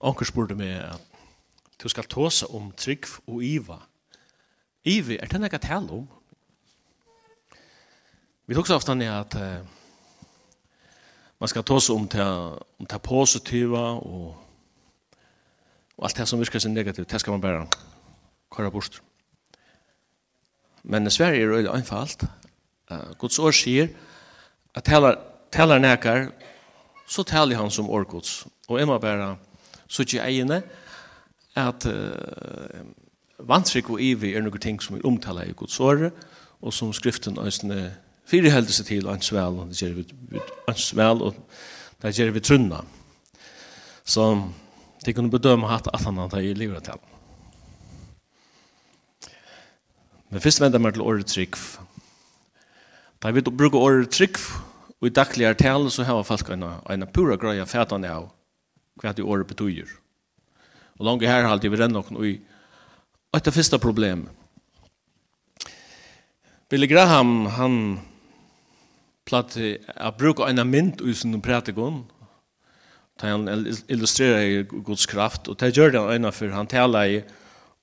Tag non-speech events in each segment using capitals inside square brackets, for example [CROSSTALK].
Onker spurte meg at du skal tåse om trygg og iva. Ivi, er det nekka tale om? Vi tok så ofte at uh, man skal tåse om det, om det positiva og, og alt det som virker sin negativt, det skal man bare kåre bort. Men i Sverige er det einfalt. Uh, Guds år sier at talar, talar nekar, så taler han som årgods. Og jeg må bare suttje eiene, at uh, vantrykk og ivi er noen ting som vi omtaler i Guds åre, og som skriften ønsne fyrirhelder seg til ans vel, og det gjør vi ans vel, og det gjør vi trunna. Så det kunne bedømme hatt at han hadde i livet til. Men først vender meg til året trygg. Da vi bruker året trygg, og i daglig er tale så har folk en, en pura grøy av fætene av hva det året betyr. Og langt her halte vi renner noen i og av første problem. Billy Graham, han platt å bruke en mynd i sin prætikon, da han illustrerer Guds kraft, og det gjør han øyne for han taler i,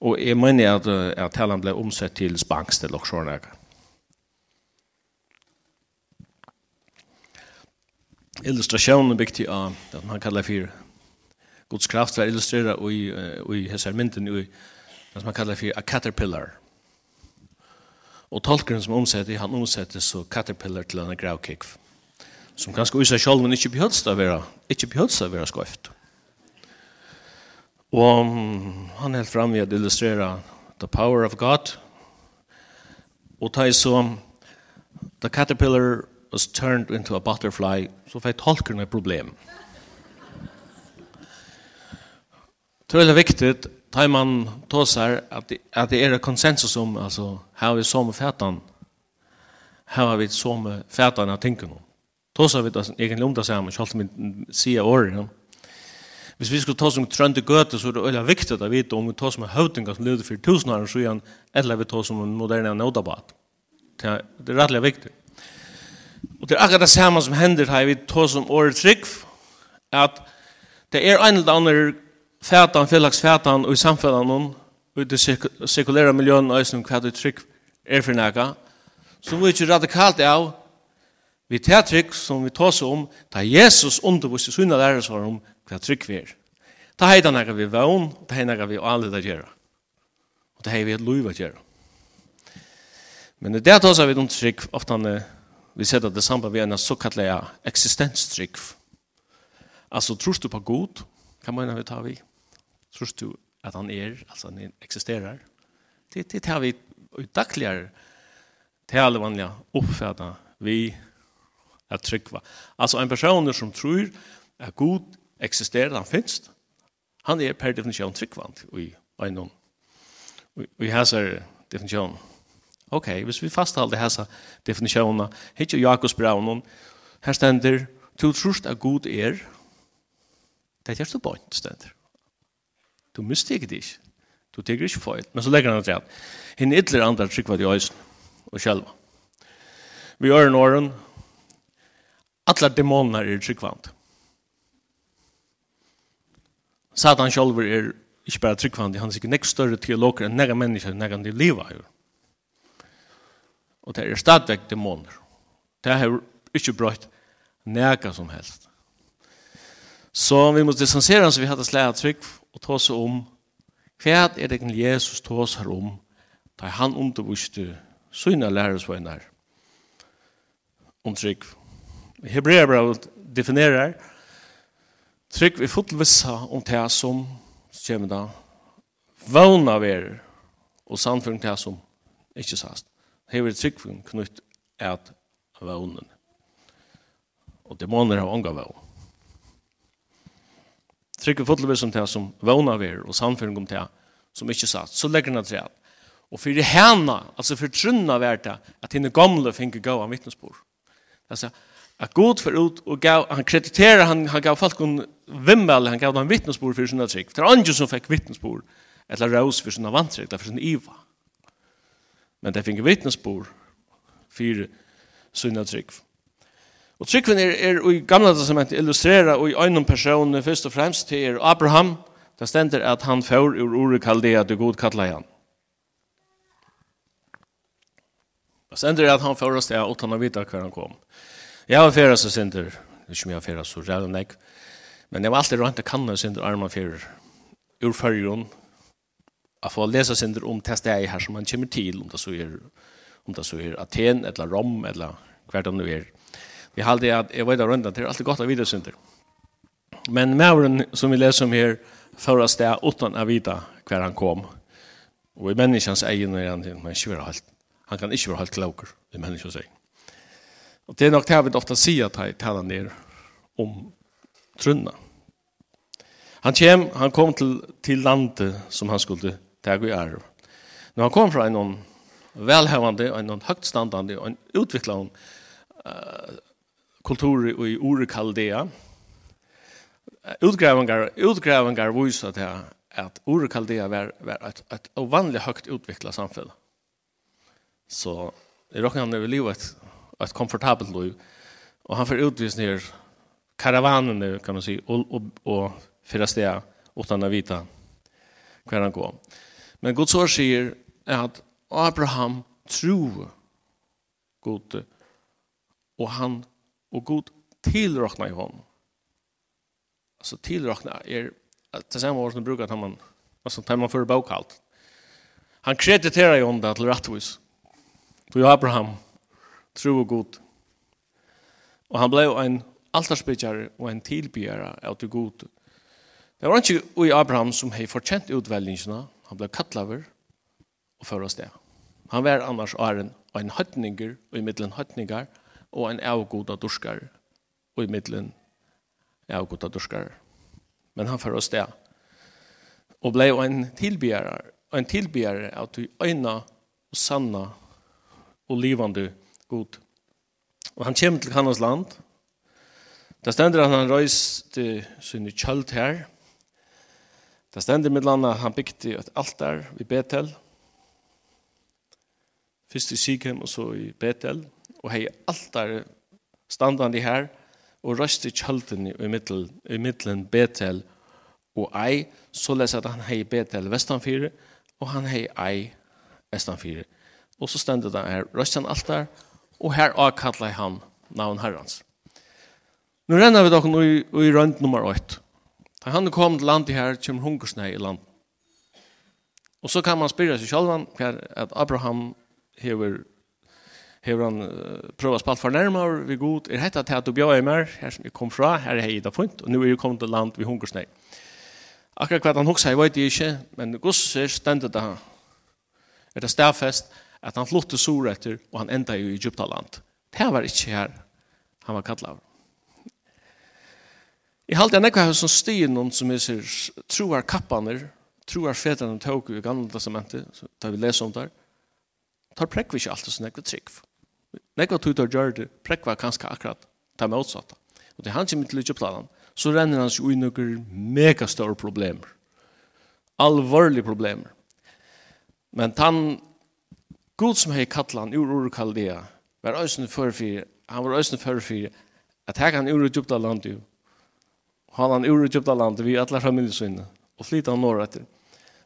og jeg mener at, at talen ble omsett til spanks til Loksjornæger. Illustrationen viktig av det han kallar för Guds kraft var illustrera i, i hesar mynden i det som man kallar för a caterpillar. Og tolkeren som omsetter, han omsetter så caterpillar til en gravkikv. Som ganske uisa sjálf, men ikke behøvst av vera, ikke behøvst av vera skoift. Og han held fram ved å illustrera the power of God. Og ta i så, the caterpillar was turned into a butterfly, så fikk tolkeren et problem. Det er viktig viktigt tar man tåsar att det, at det er et konsensus om altså, her har vi så med fätan her har vi som fätan att tänka om. Tåsar vi det egentligen om det samma ikke alltid med se året Ja. Hvis vi skulle ta som trønde gøte, så er det veldig viktig å vite om vi tar som høvdinger som levde for tusen år, så igjen, eller vi tar som en moderne nådabat. Det er rettelig viktig. Og det er akkurat det samme som hender her, vi tar som året trygg, at det er en eller annen fætan, fællags fætan og i samfellan og i det sekulæra miljøen og som hva du trygg er for næga, så vi ikke radikalt av vi tar trygg som vi tås om, da Jesus undervist i sunna læresvar om hva trygg vi er. Da heita næga vi vøvn, da heita næga vi alle å gjøre. Og da heita vi et luiva å. Men det er tås av vi noen trygg, ofte vi sier at det samme vi er en såkallega eksistenstrygg. Altså, trus du på god, kan man vi ta vi? Tror du at han er, altså han eksisterer? Det, det tar vi utdagligere til alle vanlige oppfattende vi er tryggva. Altså en person som tror at Gud eksisterer, han finnes, han er per definisjon tryggvand i øynene. Vi har så definisjonen. Ok, hvis vi fastholder hessa definisjonen, hittar Jakobs braun, her stender, til trust at Gud er, Det er så bort steder. Du mister ikke det ikke. Du tenker ikke feil. Men så legger han det til. Hinn ytler andre trykva til øysen og sjelva. Vi gjør en åren. Alle dæmoner er tryggvand. Satan sjálfur er ikke bare tryggvand, han er ikke nek større teologer enn nega mennesker, nega de livet her. Og det er stadvek dæmoner. Det er ikke brøtt nega som helst. Så vi må distansere oss så vi hade släga trygg og ta oss om hva er det Jesus ta oss her om da han underviste sønne lærersvenner om trygg. Hebrea bra definerar trygg vi fullvissa om det som kommer da vana ver og samfunn det som ikke sast. Hever trygg knytt at vana. Og dæmoner har ånga vana trykker fotlevis som det som vågna ver og samføring om det som ikke satt, så legger han det Og for henne, altså for trunna vært det, at henne gamle finner gå av vittnesbord. Altså, at god for ut og gav, han krediterer, han, han gav folk en vimmel, han gav dem vittnesbord for sina trygg. Det er andre som fikk vittnesbord, eller raus for sina vantrygg, eller for sina iva. Men det finner vittnesbord for sina trygg. Og tryggven er, er i gamla testament illustrera og i øynum personen først og fremst til er Abraham, der stender at han får ur ordet kaldea til god kalla han. Og stender at han får oss til at han vita hver han kom. Jeg var fyrir så synder, ikke mye fyrir så rævlig nek, men jeg var alltid rønt til kanna synder arma fyrir ur fyrjon, a få lesa synder om testa jeg her som han kommer til, om det så er, om det så er Aten, eller Rom, eller hver det nu er. Jeg halde at jeg vet rundt det er alltid godt å vite synder. Men mauren som vi leser om her, for oss det utan å vite hver han kom. Og i menneskens egen er han, men ikke være helt, han kan ikke være helt klokker, i menneskens egen. Og det er nok det vi ofte si at jeg taler ned om trunna. Han kom, han kom til, til landet som han skulle ta i arv. Når han kom fra en velhevande, en høytstandande og en utviklande uh, kultur i Urekaldea. Utgrävningar, utgrävningar visar det här att Urekaldea var, var ett, ett ovanligt högt utvecklat samhälle. Så det råkar han över livet ett komfortabelt liv. Och han får utvis ner karavanen kan man säga och, och, och fyra steg utan att vita hver han går. Men Guds år sier at Abraham tro god og han og god tilrakna i honom. Alltså tilrakna är att det samma år som brukar att man alltså tar man för bokhalt. Han krediterar ju honom till rättvis. Då Abraham tro och god. Och han blev en altarspejare och en tillbjära av till god. Det var inte i Abraham som hej förtjänt utväljningarna. Han blev kattlaver och det. Han var annars en, en höttninger och i middelen höttningar. Och og en avgoda dorskar, og i middelen avgoda dorskar. Men han fyrir oss det. Og blei en tilbyarar, en tilbyarar av du øyna og sanna og livande god. Og han kjem til Kanas land. Det stender at han røyste sinne kjølt her. Det stender med landet han bygde et altar i Betel. Først i Sikhem og så i Betel og hei altar standandi her, og røst i kjølten i middelen, i middelen Betel og ei, så les at han hei Betel vestanfyre, og han hei ei vestanfyre. Og så stendet det her, røst han altar, og her avkallet han navn herrans. Nu renner vi dere i, i rønt nummer 8. Da han kom til landet her, kommer hungersnei i land. Og så kan man spyrre seg selv hver at Abraham hever hur han uh, prövar spalt för närmare vi god är detta till att du bjöd mer här som vi kom fra här är hejda fint och nu är ju kommit till land vi hungersnä akkurat vad han huxar jag vet inte men Gus är ständigt det här är det stävfest att han flotte sorätter och han ända i Egyptaland det här var inte här han var kallad I halde jeg nekva som styr noen som er sier troar kappaner, troar fedrene tåg i gamle testamentet, så tar vi lesa om der, tar prekk vi ikke alltid så nekva trygg. Nekva tog tar gjør det, prekva kanskje akkurat, ta med utsatta. Og det er han som ikke lykker planen, så renner han seg ui noen megastørre problemer. Alvorlige problemer. Men han, god som hei han, ur ur kaldea, var øysen førfyr, han var øysen førfyr, at her kan ur ur djupta land jo, han han ur ur djupta land, vi alle familie sinne, og flytta han norr etter.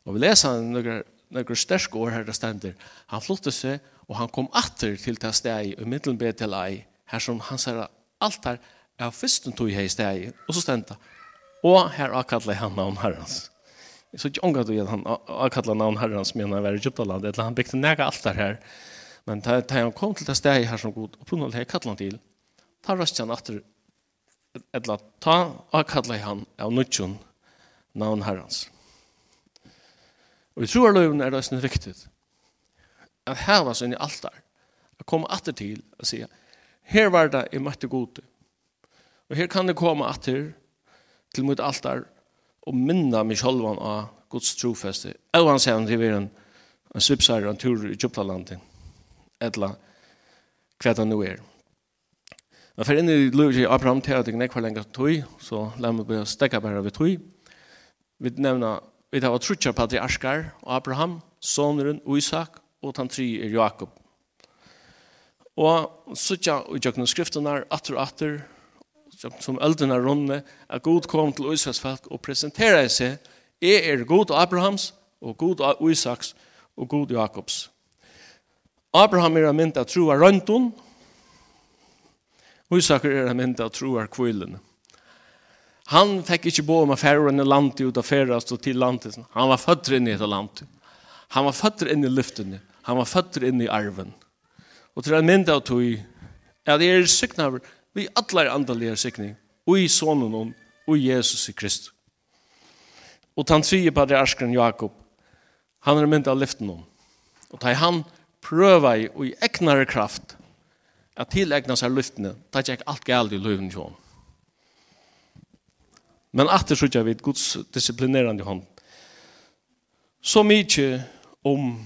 Og vi leser han noen några stärska år här det ständer. Han flyttade sig och han kom åter till det steg i mittlen Betelai här som han säger allt här är försten tog här i steg och så stända. Och här avkallade han namn herrans. Så inte ångat att han avkallade namn herrens menar han var i Egyptaland eller han byggde näga allt här. Men när han kom till det steg här som god och på något här kallade han till tar rösten åter eller ta avkallade han av nutjon namn herrens. Og i troarløven er det også viktig at her var sånn i altar, at komme atter til og si, her var det i møtte gode. Og her kan det komme atter til mot altar og minna meg sjølvan av Guds trofeste, og han sier han til en, en svipsar og en tur i Kjøplalandet, etla hva det nå er. Men for inni løyver jeg Abraham til at jeg nekvar lenger tog, så la meg bare stekka bare ved tog. Vi nevner vi tar og trutjar patriarskar, og Abraham, sonren, Isak, og tan tri er Jakob. Og sutja i jøkna skriftunar, atur atur, som eldena runde, at god kom til Isaks folk og presenterer seg, jeg er god Abrahams, og god Isaks, og god Jakobs. Abraham er mynd av troa røntun, Isak er mynd av troa kvillen. Han fikk ikke bo om å enn i landet ut av færast og til landet. Han var født inn i et land. Han var født inn i lyftene. Han var født inn i arven. Og til en mynd av tog, ja, det er syknaver, vi atler andalige sykning, og i sonen og i Jesus i Kristus. Og han sier på det arskeren Jakob, han er mynd av lyften. Og da han prøver i, og i egnare kraft, at tilegna seg lyftene, da er ikke alt galt i løven til. Men atter det jag vi Guds disciplinerande hand. Så mycket om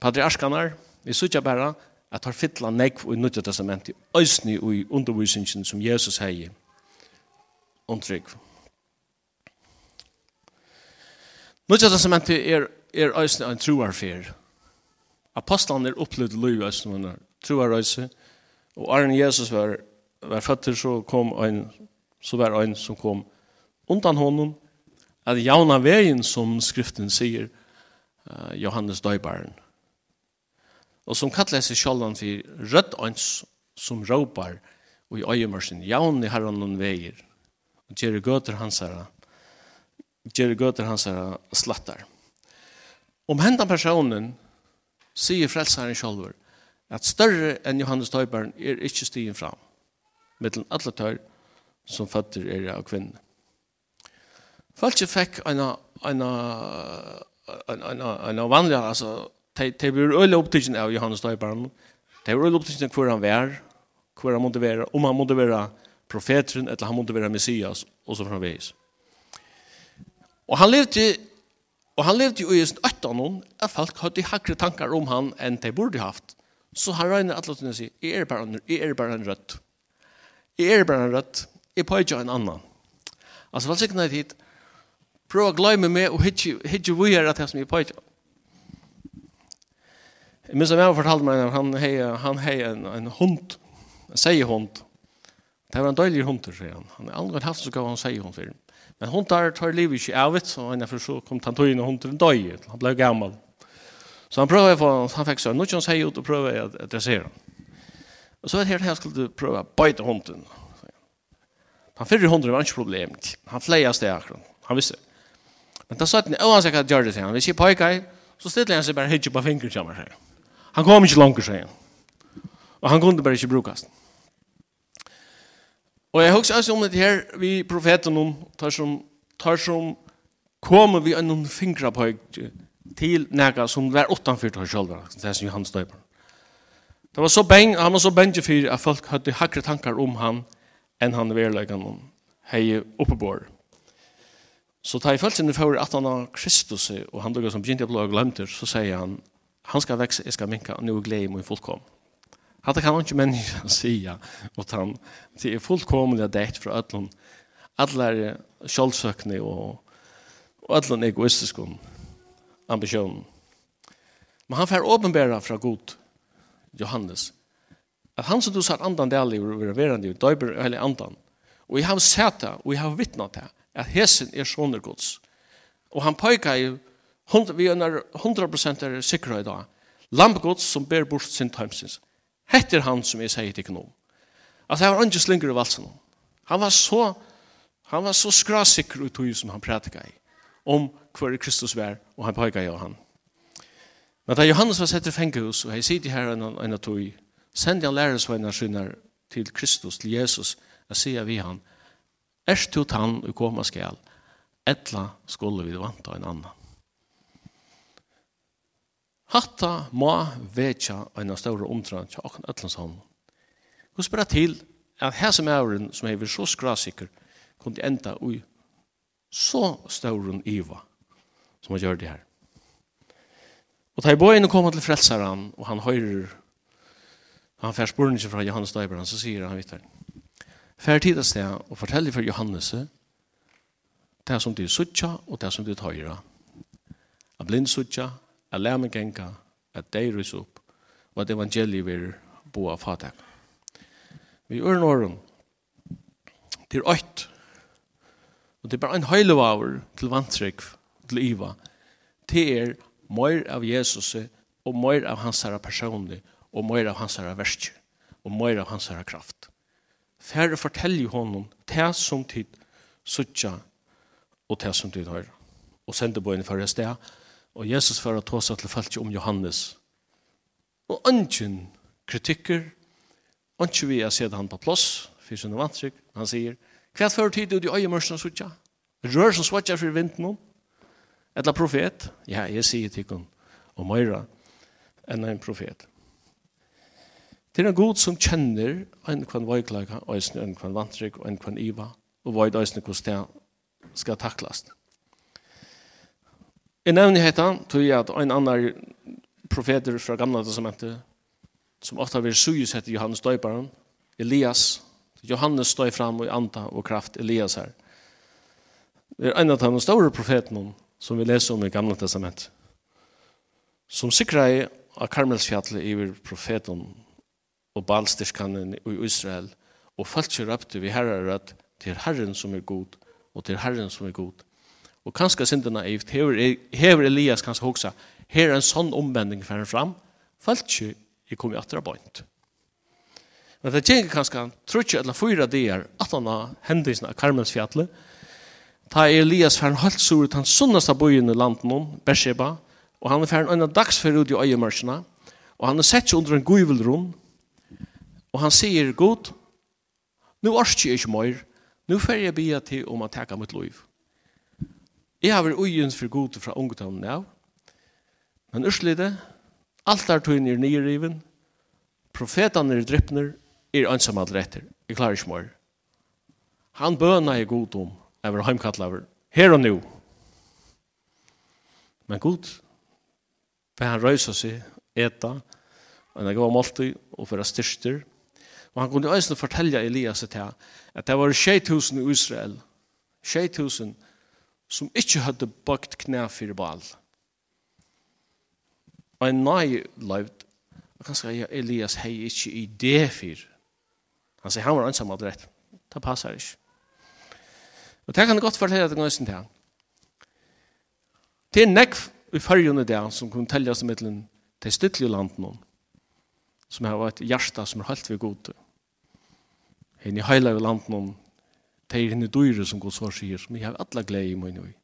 patriarkanar, vi sutja bara at har fytla nekv i Nytja Testamentet, òsni i undervisningen som Jesus hei ondrygg. Nytja Testamentet er, er òsni en troarfer. Apostlan er opplevd løy òsni en truarøyse, og Arne Jesus var, var fattig så kom en, så var en som kom undan honom at jauna vegin som skriften sier uh, Johannes Døybaren og som kallar seg självan for rött ans som råpar og i øyemørsen jauna i herran noen väger og gjerri gøter hans herra ger göter hans slattar om hendan personen sier frelsaren själv at større enn Johannes Døybaren er ikkje stigen fram mellan alla tör som fötter er av kvinnen Folk fikk en en en en vanlig altså de de blir øle opptiden av Johannes Døperen. De blir øle opptiden hvor han var, hvor han måtte være, om han måtte være profeten eller han måtte være Messias og så framvis. Og han levde og han levde jo i just 18 noen at folk hadde hakre tankar om han enn de burde haft. Så han regner alle til å si, jeg er bare en, jeg er bare en rødt. Jeg er bare en rødt. Jeg pågjør en annan. Altså, vel sikkert hit, prøv å glemme meg og hitje vi er at jeg som er på ikke. Jeg minns at jeg fortalte meg at han heier han hei en, en hund, en seihund. Det var en døylig hund, sier han. Han er aldri haft så gav han seihund for Men hundar tar livet ikke av det, så han er for så kom han tog inn og hunden døy, han ble gammel. Så han prøvde på, han fikk sånn, nå kan han seie ut og prøve å adressere han. Og så er det her, her skulle du prøve å bøyte hunden. Han fyrre hunden var ikke problemet. Han fleier steg akkurat. Han visste det. Men da sa han, å han sier hva gjør det, sier han. Hvis jeg peker, så stiller han seg bare hitje på fingeren, sier han. Han kom ikke langt, sier han. Og han kunne bare ikke brukes. Og jeg husker også om det her, vi profeten om, tar som, tar som, kommer vi en fingra på til nega som var utanfyrt av sjølva, det som Johan Støyber. Det var så beng, han var så beng for at folk hadde hakre tankar om han enn han verleggen hei oppe oppebord. Så tar jeg følelsen for at han har Kristus, og han lukker som begynte å bli glemt, så sier han, han skal vekse, jeg skal minke, og nå er glede i min fullkom. Hatta kan han ikke menneske si, og han, det er fullkomlig dekt fra ødlån, alle er kjølsøkende og, og ødlån egoistiske ambisjonen. Men han får åpenbæra fra god, Johannes, at han som du sa andan del i verande, døyber hele andan, og jeg har sett det, og jeg har vittnat det, at hesen er soner gods. Og han pekar jo, vi er 100% er sikra i dag, lampgods som ber bort sin tømsins. Hette er han som jeg sier til noe. Altså, det var ikke slinger i valsen. Han var så, han var så skrasikker ut i som han prædika i, om hver Kristus var, og han pekar jo han. Men da Johannes var sett i fengehus, og jeg sier til her en av tog, sendte han lærersveinar til Kristus, til Jesus, og sier vi han, Ers to tann og koma skal, etla skulle vi vanta en annan. Hatta må vetja en av større omtran til åkken Øtlandshavn. Hvor spør til at her som den som er så skrasikker kunne enda ui så større iva som han gjør det her. Og da i bøyen kommer til frelseren og han høyrer han fær spurningen fra Johannes Døyberen så sier han vittar Fær tid av sted og fortelle for Johannes det som du suttja og det som du tøyra. A blind suttja, a lærme genka, a deirus opp og at evangeliet vil bo av fatak. Vi ørn det til ått, og det er bare en høylevaver til vantrykk til iva til er mer av Jesus og mer av hans herre personlig og mer av hans herre verskjer og mer av hans herre kraft. Færre fortelje honom det som tid suttja og det som tid høyre. Og sendte på en færre sted. Og Jesus færre ta seg til falt om Johannes. Og ønsken kritikker, ønsken vi har sett han på plass, for sin vantrykk, han sier, hva for tid du i øyemørsen og suttja? Rør som svartja for vinten om? Etla profet? Ja, jeg sier til henne, og Møyra, enn en profet. Det er en god som kjenner en kvann vajklaga, en kvann vantrygg, en kvann iva, og vajd eisen hvordan det skal taklast. Jeg nevner heta, tog jeg at en annan profeter fra gamla testamentet, som ofta vil suyes etter Johannes Døyparen, Elias, Johannes støy fram og anta og kraft Elias her. Det er en av de store profetene som vi leser om i gamla testamentet, som sikrer av Karmelsfjallet i profeten og balstyrskanen i Israel, og falskje røpte vi herrer at til Herren som er god, og til Herren som er god. Og kanskje synden naivt, hever Elias kanskje hoksa, her er en sånn omvending for fram, fram, seg i kom i atra bøynt. Men det gjenker kanskje, tror ikke eller fyra dier, at han har hendelsen av Karmelsfjallet, ta Elias for en halvt sur ut han sunnaste bøyen i landet om, Bersheba, og han fer en øyne dags fer ut i øyemørsene, og han er sett seg under en guvelrom, Og han sier, god, nu orsker jeg ikke mer, nu får jeg bia til om å teka mitt liv. Jeg har vært ugjens for god fra ungdommen av, men urslide, alt er tøyen er nyrriven, profetene er drippner, er ansam alt retter, jeg klarer ikke mer. Han bøna er god om, jeg var heimkattlaver, her og nu. Men god, for han røysa seg, eta, en god måltid, og for styrster, Og han kunne også fortelle Elias til at det var 6000 i Israel, 6000 som ikke hadde bøkt knæ for bal. Og en nøy løyvd, og kanskje Elias hei ikke i det for. Han sier, han var ansam alt rett. Det passer ikke. Og det kan jeg godt fortelle at det nøysen til han. Det er nekv i fargen der som kunne telles mittelen til stytlige landen som har et hjärsta som er helt vi god. Hinn i heila i landen om teir hinn i dyre som god svar sier, som vi har alla glede i min i.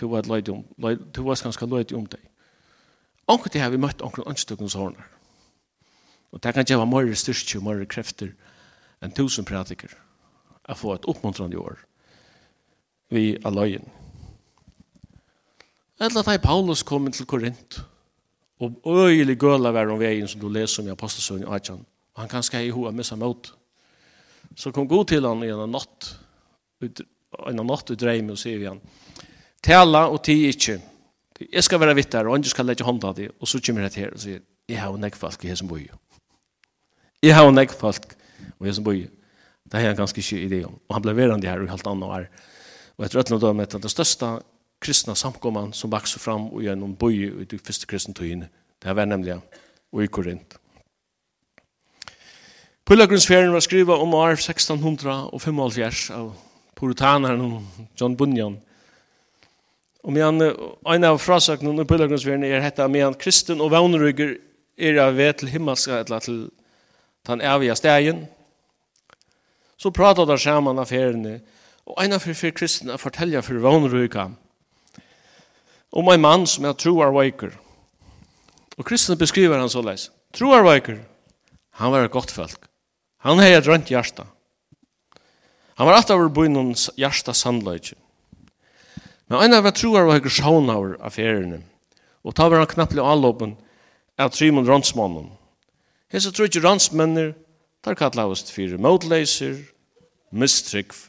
Du var ganske leid om deg. Anker til har vi møtt anker anstukkens hårnar. Og det kan gjøre mer styrke og mer krefter enn tusen pratiker å få et oppmuntrande år vi er løyen. Eller at Paulus kom til Korint Og øyelig gøla vær om veien som du leser om i apostelsøvn i Adjan. Og han kan skje i hoa med seg mot. Så kom god til han i en natt, en natt ut dreim og sier vi han, tala og ti ikkje. Jeg skal være vitt der, og andre skal legge hånda di, og så kommer jeg til her og sier, jeg har nek folk i hesen boi. Jeg har nek folk i hesen boi. Det har han ganske ikke idé om. Og han ble verande her i halvt annet år. Og etter øtlende dømme, det største kristna samkomman som vokste fram og gjennom boi i de første kristne tøyene. Det var nemlig og i Korint. Pullagrunnsferien var skrivet om år 1675 av puritaneren John Bunyan. Og medan en av frasakene under Pullagrunnsferien er hetta medan kristen og vannrygger er av ved til himmelska eller til den evige stegen, så pratar der saman feriene, og en av fyrir kristne er fortelja fyrir vannrygger om en mann som er troarveiker. Og kristne beskriver han så leis. Troarveiker, han var et godt folk. Han hei et rønt hjärsta. Han var alltid over bøynen hjärsta sandløyke. Men en av troarveiker sjån av affærene, og ta var han knapplig allåpen av Trymon Ronsmannen. Hesa tror ikke Ronsmenner, tar kallavast fyrir motleiser, mistrykv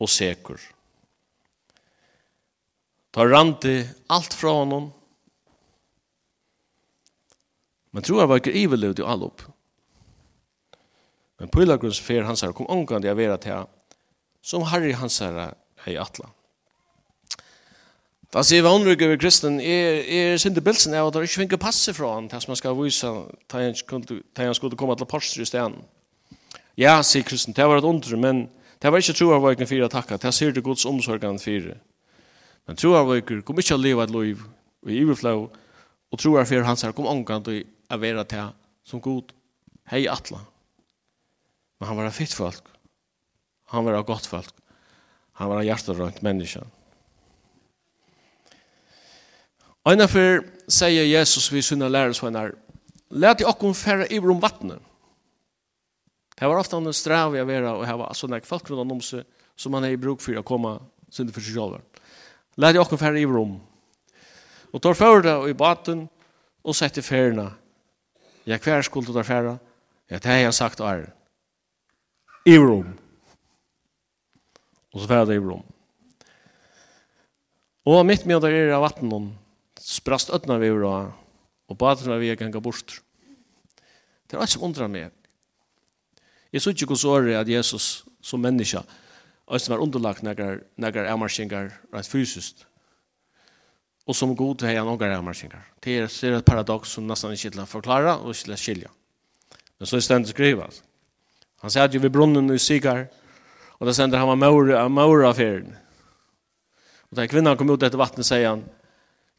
og sekur. Ta randi allt fra honom. Men tror jag var ikke ivelud i all upp. Men Pylagrunds fer hans her kom omgående jeg vera til som Harry hans her er i atla. Da sier vi åndrygge ved kristen, er, er sinde bilsen av at han ikke finner passe fra han, til man skal vise til han skulle komme til parster i stedet. Ja, sier kristen, det var et åndre, men det var ikke tro av hva jeg kan fyra takka, det sier det gods omsorgan fyra. Men troa vikur kom ikkje a leva et liv i iverflå, og troa fyrir hans her kom ångant og a vera til som god hei atla. Men han var a fitt folk. Han var a godt folk. Han var a hjertarønt menneske. Eina fyrir sier Jesus vi sunna lærersvennar, let i okkom færa iver om vattnet. Det var ofta en strav i a vera og hava sånne folk rundt om seg som han er i bruk for å komme sin for seg sjálfur Lær jeg åkken færre i rom. Og tar før det i baten, og setter færene. Ja, hver skulle du ta færre? Ja, det har jeg sagt er. I rom. Og så færre det i rom. Og mitt med der er av vattnet, sprast øtna vi ura, og baten vi er ganga bort. Det er alt som undrar meg. Jeg synes ikke hos året at Jesus som menneske og som var underlagt nægar avmarskingar rett fysiskt. Og som god til heian ångar avmarskingar. Det er, det er et paradoks som nesten ikke til å forklare og ikke til å skilja. Men så er stendet skriva. Han sier at jo ved brunnen i Sigar, og da sender han var maura, maura affæren. Og da kvinnan kom ut etter vattnet, sier han,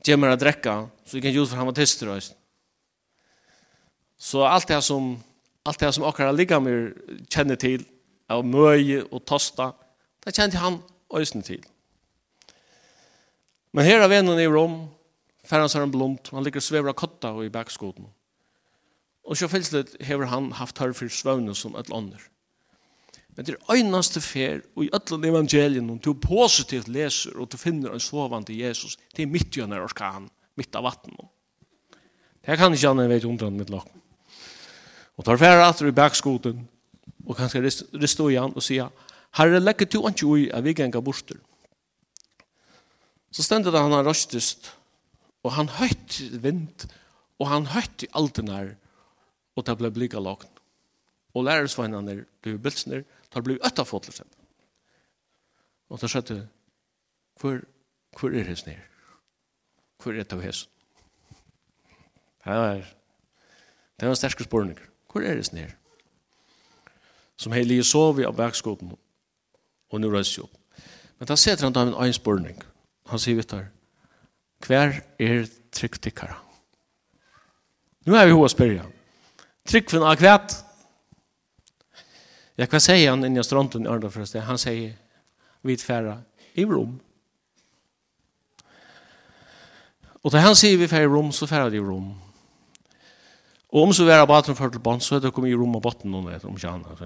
gjemmer å drekka, så vi kan gjøre for han var tister. Så alt det som, alt det som akkurat ligger med kjenner til, av møye og tosta, Det kjente han øysen til. Men her er vennen i Rom, ferans er en han ligger svever av kotta og i bakskoten. Og så fylslet hever han haft hør for svøvne som et lander. Men det er øyneste fer, og i alle evangelien, om du positivt leser, og du finner en sovande Jesus, det er midt i han er orkan, midt av vattnet. Det kan ikke han vet undran mitt lak. Og tar færre atter i bakskoten, og kanskje ristå igjen og sier, Herre, legger du ikke ui av vi genga borster. Så stendet han har røstest, og han høyt vind, og han høyt i alt den her, og det ble blika lagt. Og lærersveinene er bilsner, tar ble øtta fotler seg. Og det skjøtte, hvor, hvor er hans nere? Hvor er det av hans? Det var, det var en sterske spørning. Hvor er hans nere? Som heilige sov i av verkskoten, og nu røys jo. Men da setter han da en egen spørning. Han sier vi tar, hver er tryggtikkere? Nu er vi hos spørja. Tryggven av kvæt? Ja, hva sier han inni av stronten i Arndal forresten? Han sier, vi vidfæra i rom. Og da han sier vi færa i rom, så færa i rom. Og om så vi er av baten for til bånd, så er det kommet i rom og botten, om ikke annet.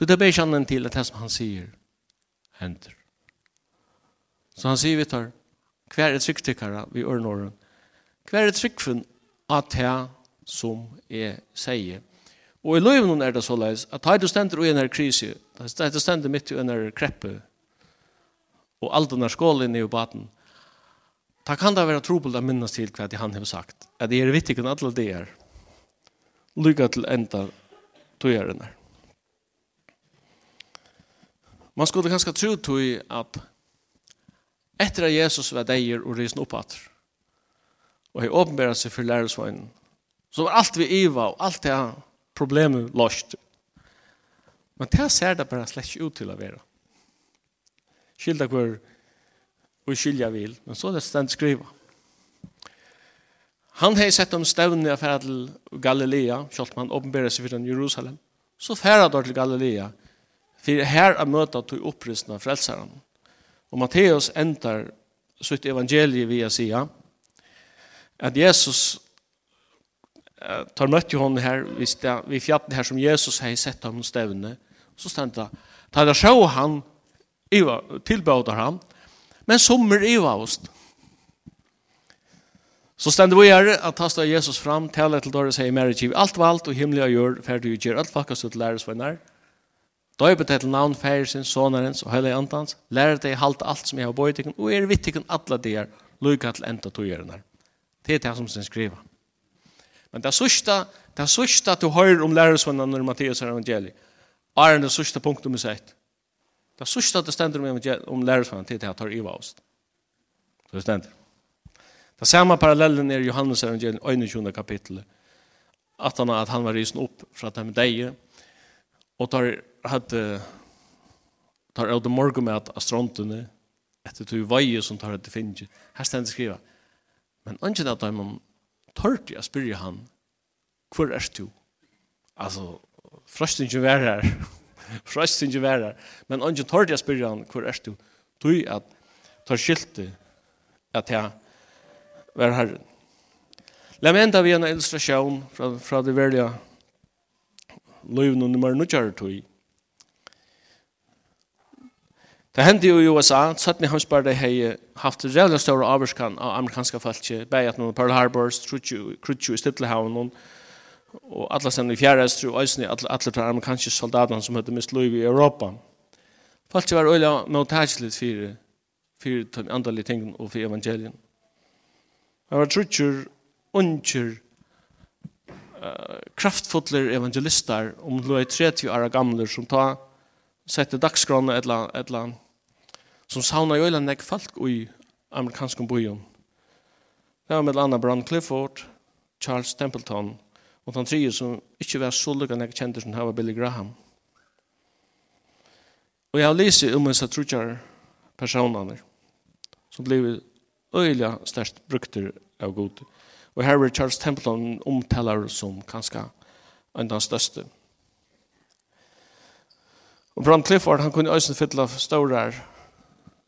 Så det blir kjannen til at det som han sier hender. Så han sier vi tar, hver er tryggtikkere vi ørnåren, hver er tryggfunn at det som jeg sier. Og i løyvnen er det så leis, at har du stender i en her krise, da du stender midt i en her kreppe, og alt den her skålen i baten, da kan det være trobel å minnes til hva han har sagt, at det er vittig enn alle det er, lykka til enda tøyeren her. Man skulle kanskje tro til at etter at Jesus var deier og risen opp at og har åpenbæret seg for lærersvøgnen, så var alt vi iva og alt det problemet lost men det ser det bare slett ut til å være skilda hvor vi skilja vil men så er det stendt skriva. Han har sett om stevne affæra til Galilea selv om han åpenbæra seg for Jerusalem så færa til Galilea For her er møtet til av frelseren. Og Matteus endar sitt evangelie via sida at Jesus uh, tar møtt jo henne her vi fjatten her som Jesus har sett ham stevne så stendte det ta det sjå han iva, tilbøter han men sommer i oss så stendte vi her at ta stå Jesus fram tale til dårlig sier Mary alt valgt og himmelig og gjør ferdig og gjør alt fakkast ut læres for nær Døype det til navn færesins, sonarens og heilig andans. Lære deg halte alt som jeg har bøyt og er vittikken alle dier, lukka til enda togjørene. Det er det som sin skriva. Men det sørste, det sørste du hører om lærersvennene når Mattias er evangeliet, er det sørste punktet om sett. Det sørste det stender om, om lærersvennene til det tar iva oss. Det stender. Det samme parallellen er Johannes evangeliet, 21. kapittel, at han, at han var risen opp fra dem deg, og tar hadde tar ut det morgen med at astrontene etter två vajer som tar det finge. Här ständ skriva. Men ungen at man tørte jeg spyr han. hvor er du? altså frøsten ikke være her [LAUGHS] frøsten ikke være her Men ungen tørte jeg spyr han hvor er du? Tui at tar skilte at jeg var herren. La meg enda vi en illustrasjon fra, fra det verlige løyvn og nummer nødgjøretøy. Det hendte jo i USA, så att ni har sparat hej haft reelle stora avskan av amerikanska bare at noen Pearl Harbor, Krutju i Stittlehavn og alle sen i fjärrest och ösni alla alla de amerikanska soldaterna som hadde mist liv i Europa. Falske var öliga mottageligt fyrir fyrir de andliga tingen og fyrir evangelien. Det var Trutju uncher kraftfotler evangelister om 30 år gamle som tar sette dagskron eller annet, som sauna jo eller nek folk i amerikanskom byen. Det var med Anna Brown Clifford, Charles Templeton og han tredje som ikke var så lukka nek kjente som var Billy Graham. Og jeg har lyst om en satrutjar personer som blivit øyla størst brukter av god. Og her var Charles Templeton omtalar som kanskje en av største. Og Brand Clifford, han kunne øyne fylla stårar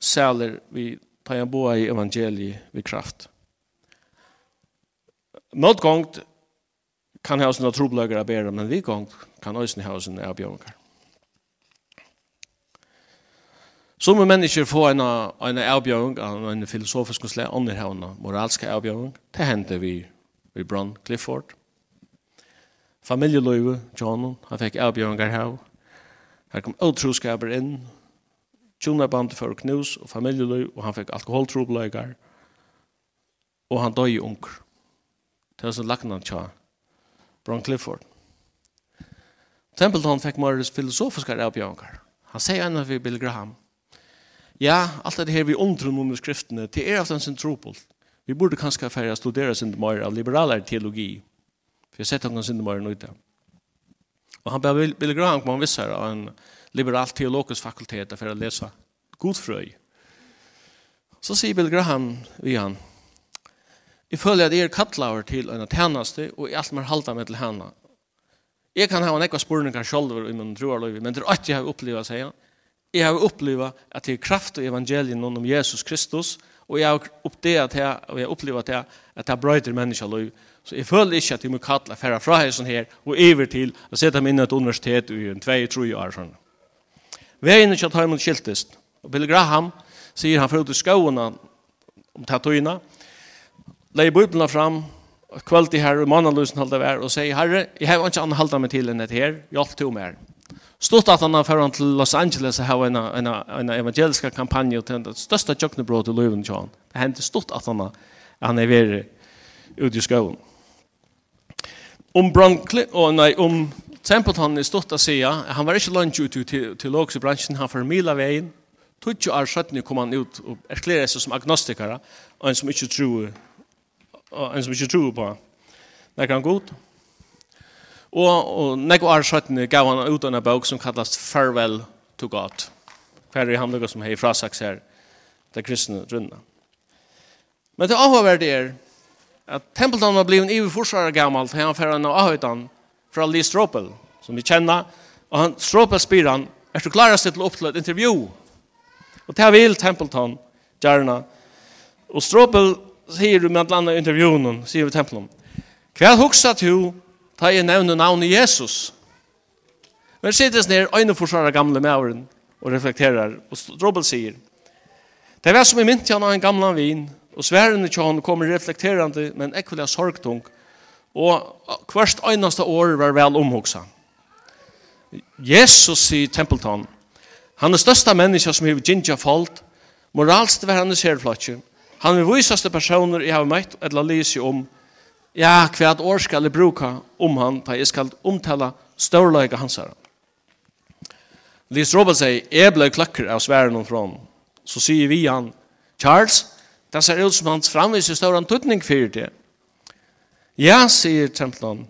sæler vi tar en boa i evangeliet vi kraft. Motgångt kan ha sånne trobløkker av bedre, men vi gångt kan øyne ha sånne av bjørnker. Som mennesker får en, en avbjøring av en filosofisk slag, andre har en moralsk avbjøring. Det hender vi i Brand Clifford. Familieløyve, John, han fikk avbjøringer her. Her kom utroskaper inn, band for knus og familjeløy, og han fikk alkoholtrobleikar, og han døg i unger. Det var så lagna han tja, Bron Clifford. Templeton fikk Morris filosofiske avbjørngar. Han sier enn vi Bill Graham. Ja, alt det her vi undrer noen skriftene, det er ofte en sin tropol. Vi burde kanskje færre studere sin mer av liberaler teologi, for jeg sett noen sin mer nøyde. Ja. Och han ber Billy Graham kom han visser av en liberal teologisk fakultet for å lese godfrøy. Så sier Billy Graham vi han Jeg føler at jeg er kattlaver till en tjänaste och i allt mer halta med till henne. Jag kan ha en ekva spurningar selv i min troarlöv, men det er att jag har upplevt, sier han. Jag har upplevt att det är kraft i evangelien om Jesus Kristus och jag har uppdelat det och jag har at det att det bröjter människalöv Så jeg føler ikke at jeg må kalle færre fra heisen her, og iver til å sette meg inn i et universitet i en 2-3 år. Sånn. Veien ikke at han skiltest. Og Bill Graham sier han får ut i skåene om tatuina, leier bøyblene fram, kvalitet her, og mannaløsen halda vær, og sier, herre, jeg har ikke annet holdt meg til enn dette her, hjelp til mer. Stort at han har til Los Angeles og har en, en, en evangelisk kampanje til det største kjøkkenbrot i løven til han. Det hendte stort at han, han er ved ute i skåene om Brankli, og nei, om Templeton er stått å si, han var ikke langt ut til teologisk i bransjen, han formidlet veien. 20 er skjøttene kom han ut og erklærer seg som agnostikere, og en som ikke tror, en som ikke tror på Nei, han godt. Og, og nek er skjøttene gav han ut en bok som kallas Farewell to God. Hver er han lukket som hei frasaks her, det kristne runde. Men det avhåverdet er, at Templeton var blivit en evig gammal til han färran av ahøytan från Lee Stropel som vi känner och han Stropel spyr han är du klar sig till upp till intervju och det här vill Templeton gärna och Stropel sier du med andra intervjun sier vi Templeton kväll huxat du ta i nevne navnet Jesus men sitter ner øyne forsvar gamla mävren och reflekterar och Stropel säger Det var som i mynt jag en gamla vin Og sværene til han kommer reflekterande, men ekvelig sorgtung, og hverst øyneste år var vel omhugsa. Jesus i Templeton, han er største menneske som har gindja falt, moralst var han i særflotje. han er visaste personer jeg har møtt, eller lyse om, ja, hva år skal jeg bruke om han, da jeg skal omtala størløyga hans her. Lise Robert sier, jeg ble klakker av sværen fra han. Så sier vi han, Charles, Det ser ut som hans framvis i større antutning for det. Ja, sier Templon,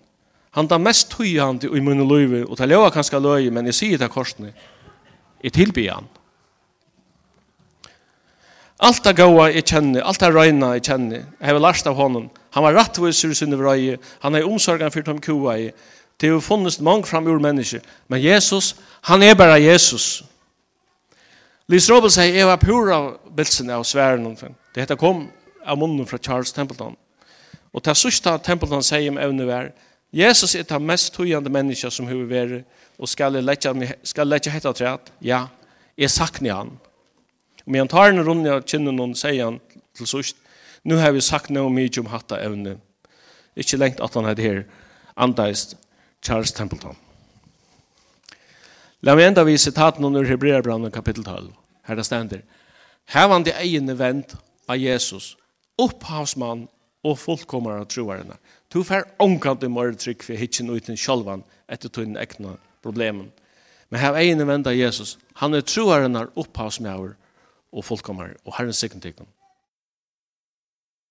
han da mest tøyhande i munne løyve, og det løyve kanskje løye, men jeg sier det korsene, jeg tilbyr han. Allt det goa jeg kjenner, alt det røyna jeg kjenner, jeg har lært av honom. Han var rattviser i sinne vrøye, han er omsorgen for de kua i. Det har funnits mange fram ur mennesker, men Jesus, han er bare Jesus. Lys Robel sier, jeg var pura bilsen av sværen omkring. Det heter kom av munnen fra Charles Templeton. Og til sørste Templeton sier om evne var, Jesus er det mest tøyende menneske som har vært, og skal jeg lette hette træt? Ja, jeg sakner han. Og med han tar en rundt av kinnen og sier han til sørst, nu har vi sagt noe mye om hatt av evne. Ikke lengt at han hadde her, andeist Charles Templeton. La meg enda vi sitaten under Hebreabrannen kapittel 12. Her det stender. Her var det egne vent av Jesus, opphavsmann og fullkommer av troerne. Du får omkant i morgen trygg for hitjen uten sjølvan etter tunne ekne problemen. Men her er en venn av Jesus. Han er troerne opphavsmann og fullkommer, og Herren sikker til